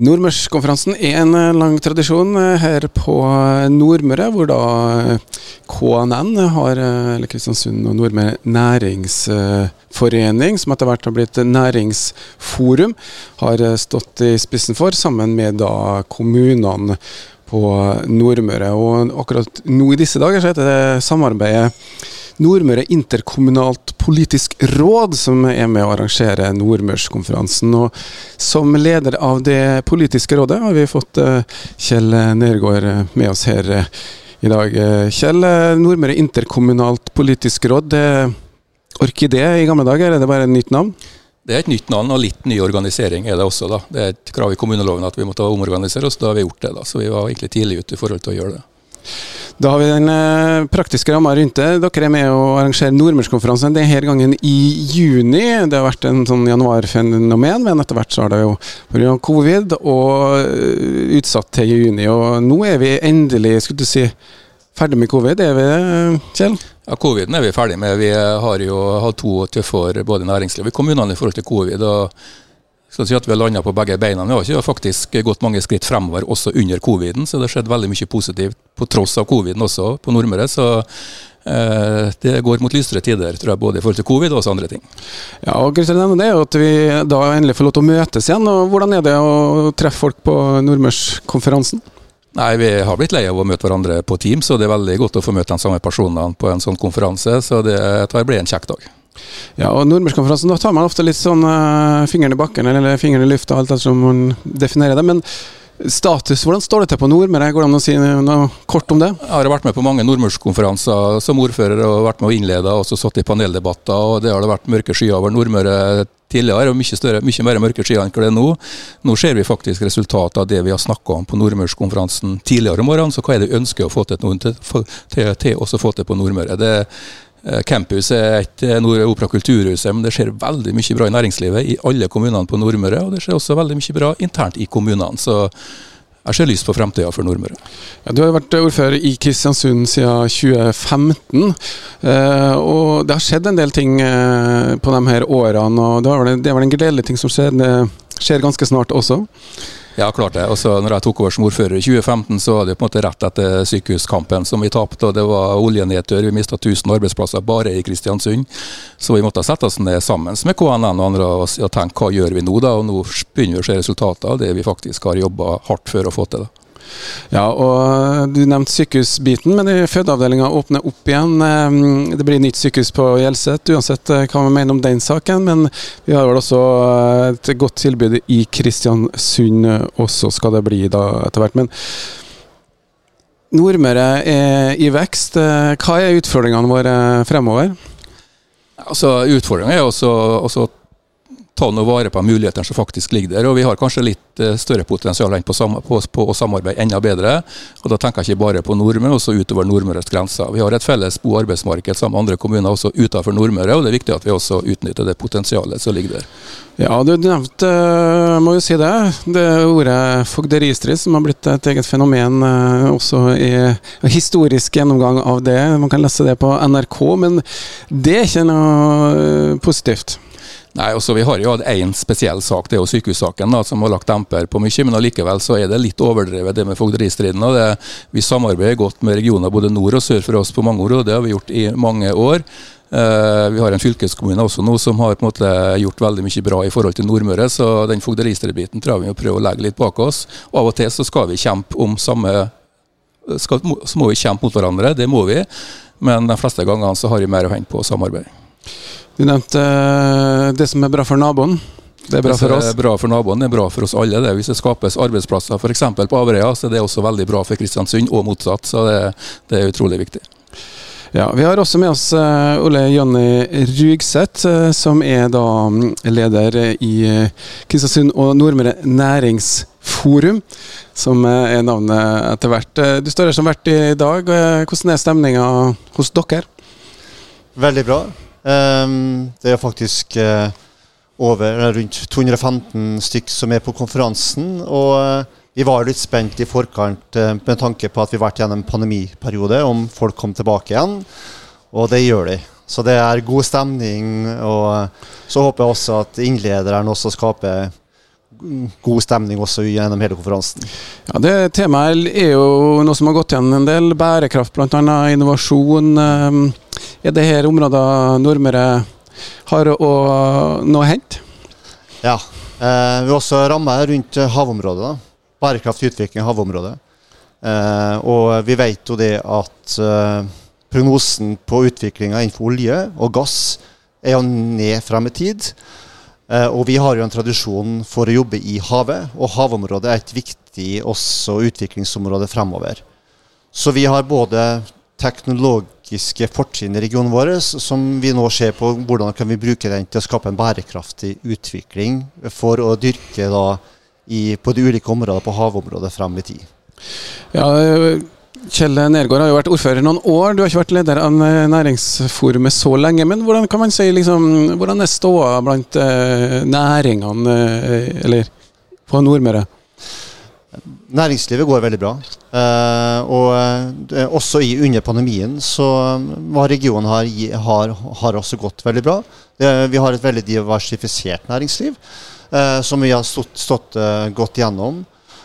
Nordmørskonferansen er en eh, lang tradisjon eh, her på Nordmøre, hvor da eh, KNN har, eller Kristiansund og Nordmøre næringsforening, som etter hvert har blitt næringsforum, har stått i spissen for, sammen med da kommunene på Nordmøre. Og akkurat nå i disse dager så heter det samarbeidet Nordmøre interkommunalt politisk råd, som er med å arrangere Nordmørskonferansen. Og som leder av det politiske rådet har vi fått eh, Kjell Nergård eh, med oss her eh, i dag. Kjell, Nordmøre interkommunalt politisk råd, det Orkidé i gamle dager, er det bare et nytt navn? Det er et nytt navn og litt ny organisering er det også. da. Det er et krav i kommuneloven at vi måtte omorganisere oss, da har vi gjort det. da. Så vi var egentlig tidlig ute i forhold til å gjøre det. Da har vi den eh, praktiske ramma rundt det. Dere er med å arrangere Nordmørskonferansen denne gangen i juni. Det har vært en sånn januarfenomen, men etter hvert så har det jo pga. covid og eh, utsatt til juni. Og nå er vi endelig skulle du si, ferdig med covid, er vi det, Kjell? Ja, Coviden er vi ferdig med. Vi har jo hatt to tøffe år både næringslivet og kommunene i forhold til covid. og skal si at vi har landa på begge beina. Vi har ikke faktisk gått mange skritt fremover også under coviden, så det har skjedd veldig mye positivt på tross av coviden også på Nordmøre. Så eh, det går mot lysere tider, tror jeg, både i forhold til covid og også andre ting. Ja, og det er jo at vi da endelig får lov til å møtes igjen. og Hvordan er det å treffe folk på Nordmørskonferansen? Nei, Vi har blitt lei av å møte hverandre på Teams, og det er veldig godt å få møte de samme personene på en sånn konferanse. Så det blir en kjekk dag. Ja, og Nordmørskonferansen, da tar man ofte litt sånn uh, fingeren i bakken eller fingeren i lufta, alt etter som man definerer det. Men status, hvordan står det til på Nordmøre? Går det an å si noe kort om det? Jeg har vært med på mange nordmørskonferanser som ordfører og vært med å innlede og satt i paneldebatter. og Det har det vært mørke skyer over Nordmøre tidligere, og mye, større, mye mer mørke skyer enn det er nå. Nå ser vi faktisk resultatet av det vi har snakka om på Nordmørskonferansen tidligere om morgenen. Så hva er det vi ønsker å få til, til, til, til å få til på Nordmøre? Det campus er et eh, Nord Opera kulturhus, men det skjer veldig mye bra i næringslivet i alle kommunene på Nordmøre. Og det skjer også veldig mye bra internt i kommunene. Så jeg ser lyst på fremtida for Nordmøre. Ja, du har vært ordfører i Kristiansund siden 2015. Eh, og det har skjedd en del ting på de her årene. og det er vel en gledelig ting som skjer, skjer ganske snart også? Ja, klart det. Også når jeg tok over som ordfører i 2015, så var det på en måte rett etter sykehuskampen som vi tapte. og Det var oljenedtur. Vi mista 1000 arbeidsplasser bare i Kristiansund. Så vi måtte sette oss ned sammen med KNN og andre og tenke hva gjør vi nå, da. Og nå begynner vi å se resultater av det vi faktisk har jobba hardt for å få til. da. Ja, og Du nevnte sykehusbiten, men fødeavdelinga åpner opp igjen. Det blir nytt sykehus på Hjelset, uansett eh, hva vi mener om den saken. Men vi har vel også eh, et godt tilbud i Kristiansund også, skal det bli da etter hvert. Men Nordmøre er i vekst. Eh, hva er utfordringene våre fremover? Altså, Utfordringa er også, også ta noe vare på mulighetene som faktisk ligger der. Og vi har kanskje litt eh, større potensial enn på, på, på, å samarbeide enda bedre. Og da tenker jeg ikke bare på Nordmøre, også utover Nordmøres grenser. Vi har et felles bo- og arbeidsmarked sammen med andre kommuner også utenfor Nordmøre, og det er viktig at vi også utnytter det potensialet som ligger der. Ja, du nevnte, eh, må jo si det, det ordet fogderistrid, som har blitt et eget fenomen eh, også i historisk gjennomgang av det. Man kan lese det på NRK, men det er ikke noe positivt? Nei, også Vi har jo hatt én spesiell sak, det er jo sykehussaken, da, som har lagt demper på mye. Men allikevel så er det litt overdrevet, det med fogderistriden. og det, Vi samarbeider godt med regioner både nord og sør for oss på mange år, og det har vi gjort i mange år. Uh, vi har en fylkeskommune også nå som har på en måte gjort veldig mye bra i forhold til Nordmøre. Så den fogderistridbiten tror jeg vi må prøve å legge litt bak oss. Og av og til så skal vi kjempe om samme skal, Så må vi kjempe mot hverandre, det må vi. Men de fleste gangene så har vi mer å hente på samarbeid. Du nevnte uh, det som er bra for naboen. Det er bra for oss. Det er bra for naboen, det er bra for oss alle. Det. Hvis det skapes arbeidsplasser f.eks. på Averøya, så er det også veldig bra for Kristiansund, og motsatt. Så det, det er utrolig viktig. Ja, Vi har også med oss uh, Ole Jonny Rugseth, uh, som er da um, leder i Kristiansund og Nordmøre næringsforum, som er navnet etter hvert. Du står her som vert i dag. Hvordan er stemninga hos dere? Veldig bra. Um, det er faktisk uh, over rundt 215 stykk som er på konferansen. Og uh, vi var litt spent i forkant med tanke på at vi har vært gjennom en pandemiperiode, om folk kom tilbake igjen. Og det gjør de. Så det er god stemning. Og så håper jeg også at innlederen også skaper god stemning også gjennom hele konferansen. Ja, det Temaet er jo noe som har gått igjen en del. Bærekraft, bl.a. innovasjon. Er det her områder Nordmøre har å nå hent? Ja. Eh, vi har også ramma rundt havområdet. Bærekraftig utvikling av havområdet. Eh, og vi vet jo det at eh, prognosen på utviklinga innenfor olje og gass er jo ned frem i tid. Eh, og vi har jo en tradisjon for å jobbe i havet, og havområdet er et viktig også utviklingsområde fremover. Så vi har både teknologiske fortrinn i regionen vår, som vi nå ser på hvordan kan vi bruke den til å skape en bærekraftig utvikling for å dyrke da i, på de ulike områdene på havområdet frem i tid. Ja, Kjell Nergård har jo vært ordfører noen år. Du har ikke vært leder av Næringsforumet så lenge. Men hvordan kan man si liksom, hvordan er ståa blant eh, næringene eh, eller på Nordmøre? Næringslivet går veldig bra. Eh, og eh, også i, under pandemien så har regionen har, har, har også gått veldig bra. Vi har et veldig diversifisert næringsliv eh, som vi har stått, stått eh, godt gjennom.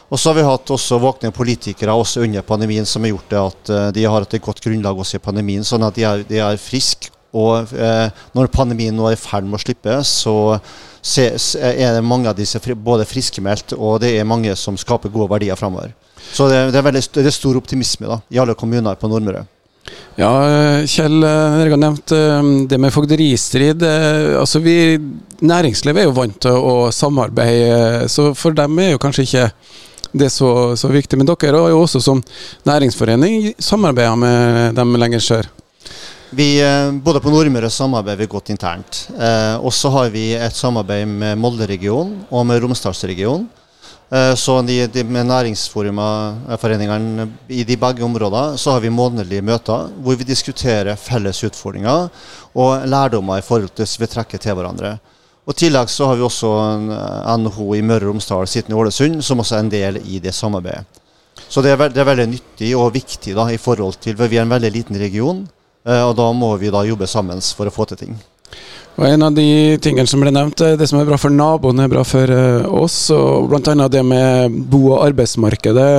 Og så har vi hatt også våkne politikere også under pandemien som har gjort det at de har hatt et godt grunnlag også i pandemien, sånn at de er, de er friske. Og uh, når pandemien nå er i ferd med å slippe, så se, er det mange av disse både friskmeldt, og det er mange som skaper gode verdier framover. Så det, er veldig, det er stor optimisme da, i alle kommuner på Nordmøre. Ja, Kjell, dere har nevnt eh, det med fogderistrid. Altså vi, Næringslivet er jo vant til å samarbeide, så for dem er jo kanskje ikke det så, så, viktig. Men dere har jo også som næringsforening samarbeida med dem lenger sør. Vi, eh, både på Nordmøre samarbeider vi godt internt. Eh, og så har vi et samarbeid med Molde-regionen og med Romsdalsregionen. Eh, så de, de med næringsforeningene eh, i de begge områdene så har vi månedlige møter hvor vi diskuterer felles utfordringer og lærdommer i forhold til vi trekker til hverandre. Og I tillegg så har vi også NHO i Møre og Romsdal sittende i Ålesund, som også er en del i det samarbeidet. Så det er, det er veldig nyttig og viktig da, i forhold til, for vi er en veldig liten region. Eh, og da må vi da jobbe sammen for å få til ting. Og En av de tingene som ble nevnt, det som er bra for naboen, er bra for eh, oss. og Bl.a. det med bo- og arbeidsmarkedet.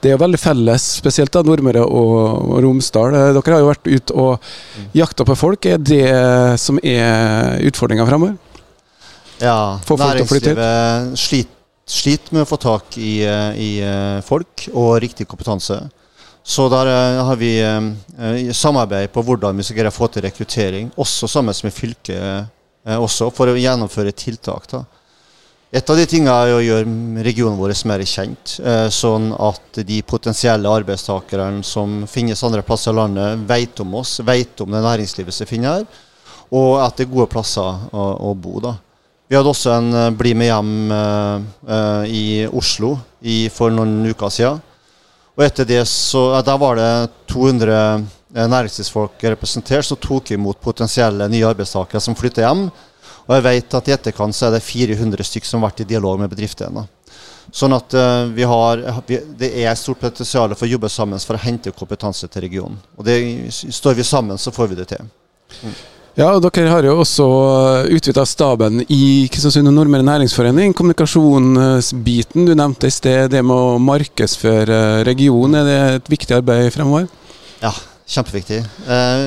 Det er jo veldig felles, spesielt da Nordmøre og, Romsdal. Dere har jo vært ute og jakta på folk. Er det som er utfordringa fremover? Ja, næringslivet sliter sliter med å få tak i, eh, i, eh, folk og riktig kompetanse. Så der uh, har vi uh, samarbeid på hvordan vi skal greie å få til rekruttering, også sammen med fylket, også, for å gjennomføre tiltak. Da. Et av de tingene er å gjøre regionen vår mer kjent, sånn at de potensielle arbeidstakerne som finnes andre plasser i landet, vet om oss, vet om det næringslivet som finner her, og at det er gode plasser å, å bo. da. Vi hadde også en Bli med hjem i Oslo for noen uker siden. Og etter det så Da var det 200 næringslivsfolk representert som tok imot potensielle nye arbeidstakere som flytter hjem. Og jeg vet at i etterkant så er det 400 stykk som har vært i dialog med bedriftene. Sånn at vi har, vi, det er et stort potensial for å jobbe sammen for å hente kompetanse til regionen. Og det, Står vi sammen, så får vi det til. Mm. Ja, og Dere har jo også utvida staben i Kristiansund og Nordmøre Næringsforening. Kommunikasjonsbiten du nevnte i sted, det med å markedsføre regionen, er det et viktig arbeid fremover? Ja, kjempeviktig. Eh,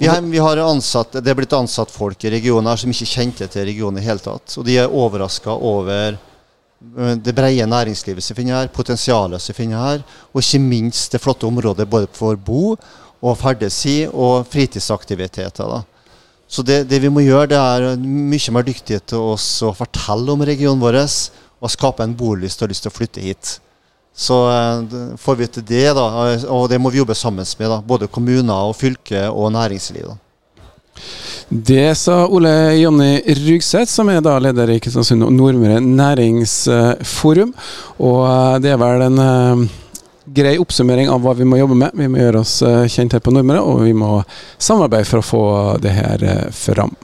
vi, har, vi har ansatt, det er blitt ansatt folk i regionen her som ikke kjente til regionen i hele tatt. Og de er overraska over eh, det brede næringslivet som finner her, potensialet som finner her, og ikke minst det flotte området både for bo og ferdes i, og fritidsaktiviteter. da. Så det, det, vi må gjøre, det er mye mer dyktighet til oss å fortelle om regionen vår og skape en bolyst og lyst til å flytte hit. Så uh, får vi til det, da, og det må vi jobbe sammen med, da, både kommuner, og fylke og næringsliv. da. Det sa Ole Jonny Rugseth, som er da leder i Kristiansund og Nordmøre næringsforum. Og eh, det er vel en uh, grei oppsummering av hva vi må jobbe med. Vi må gjøre oss eh, kjent her på Nordmøre, og vi må samarbeide for å få det her eh, fram.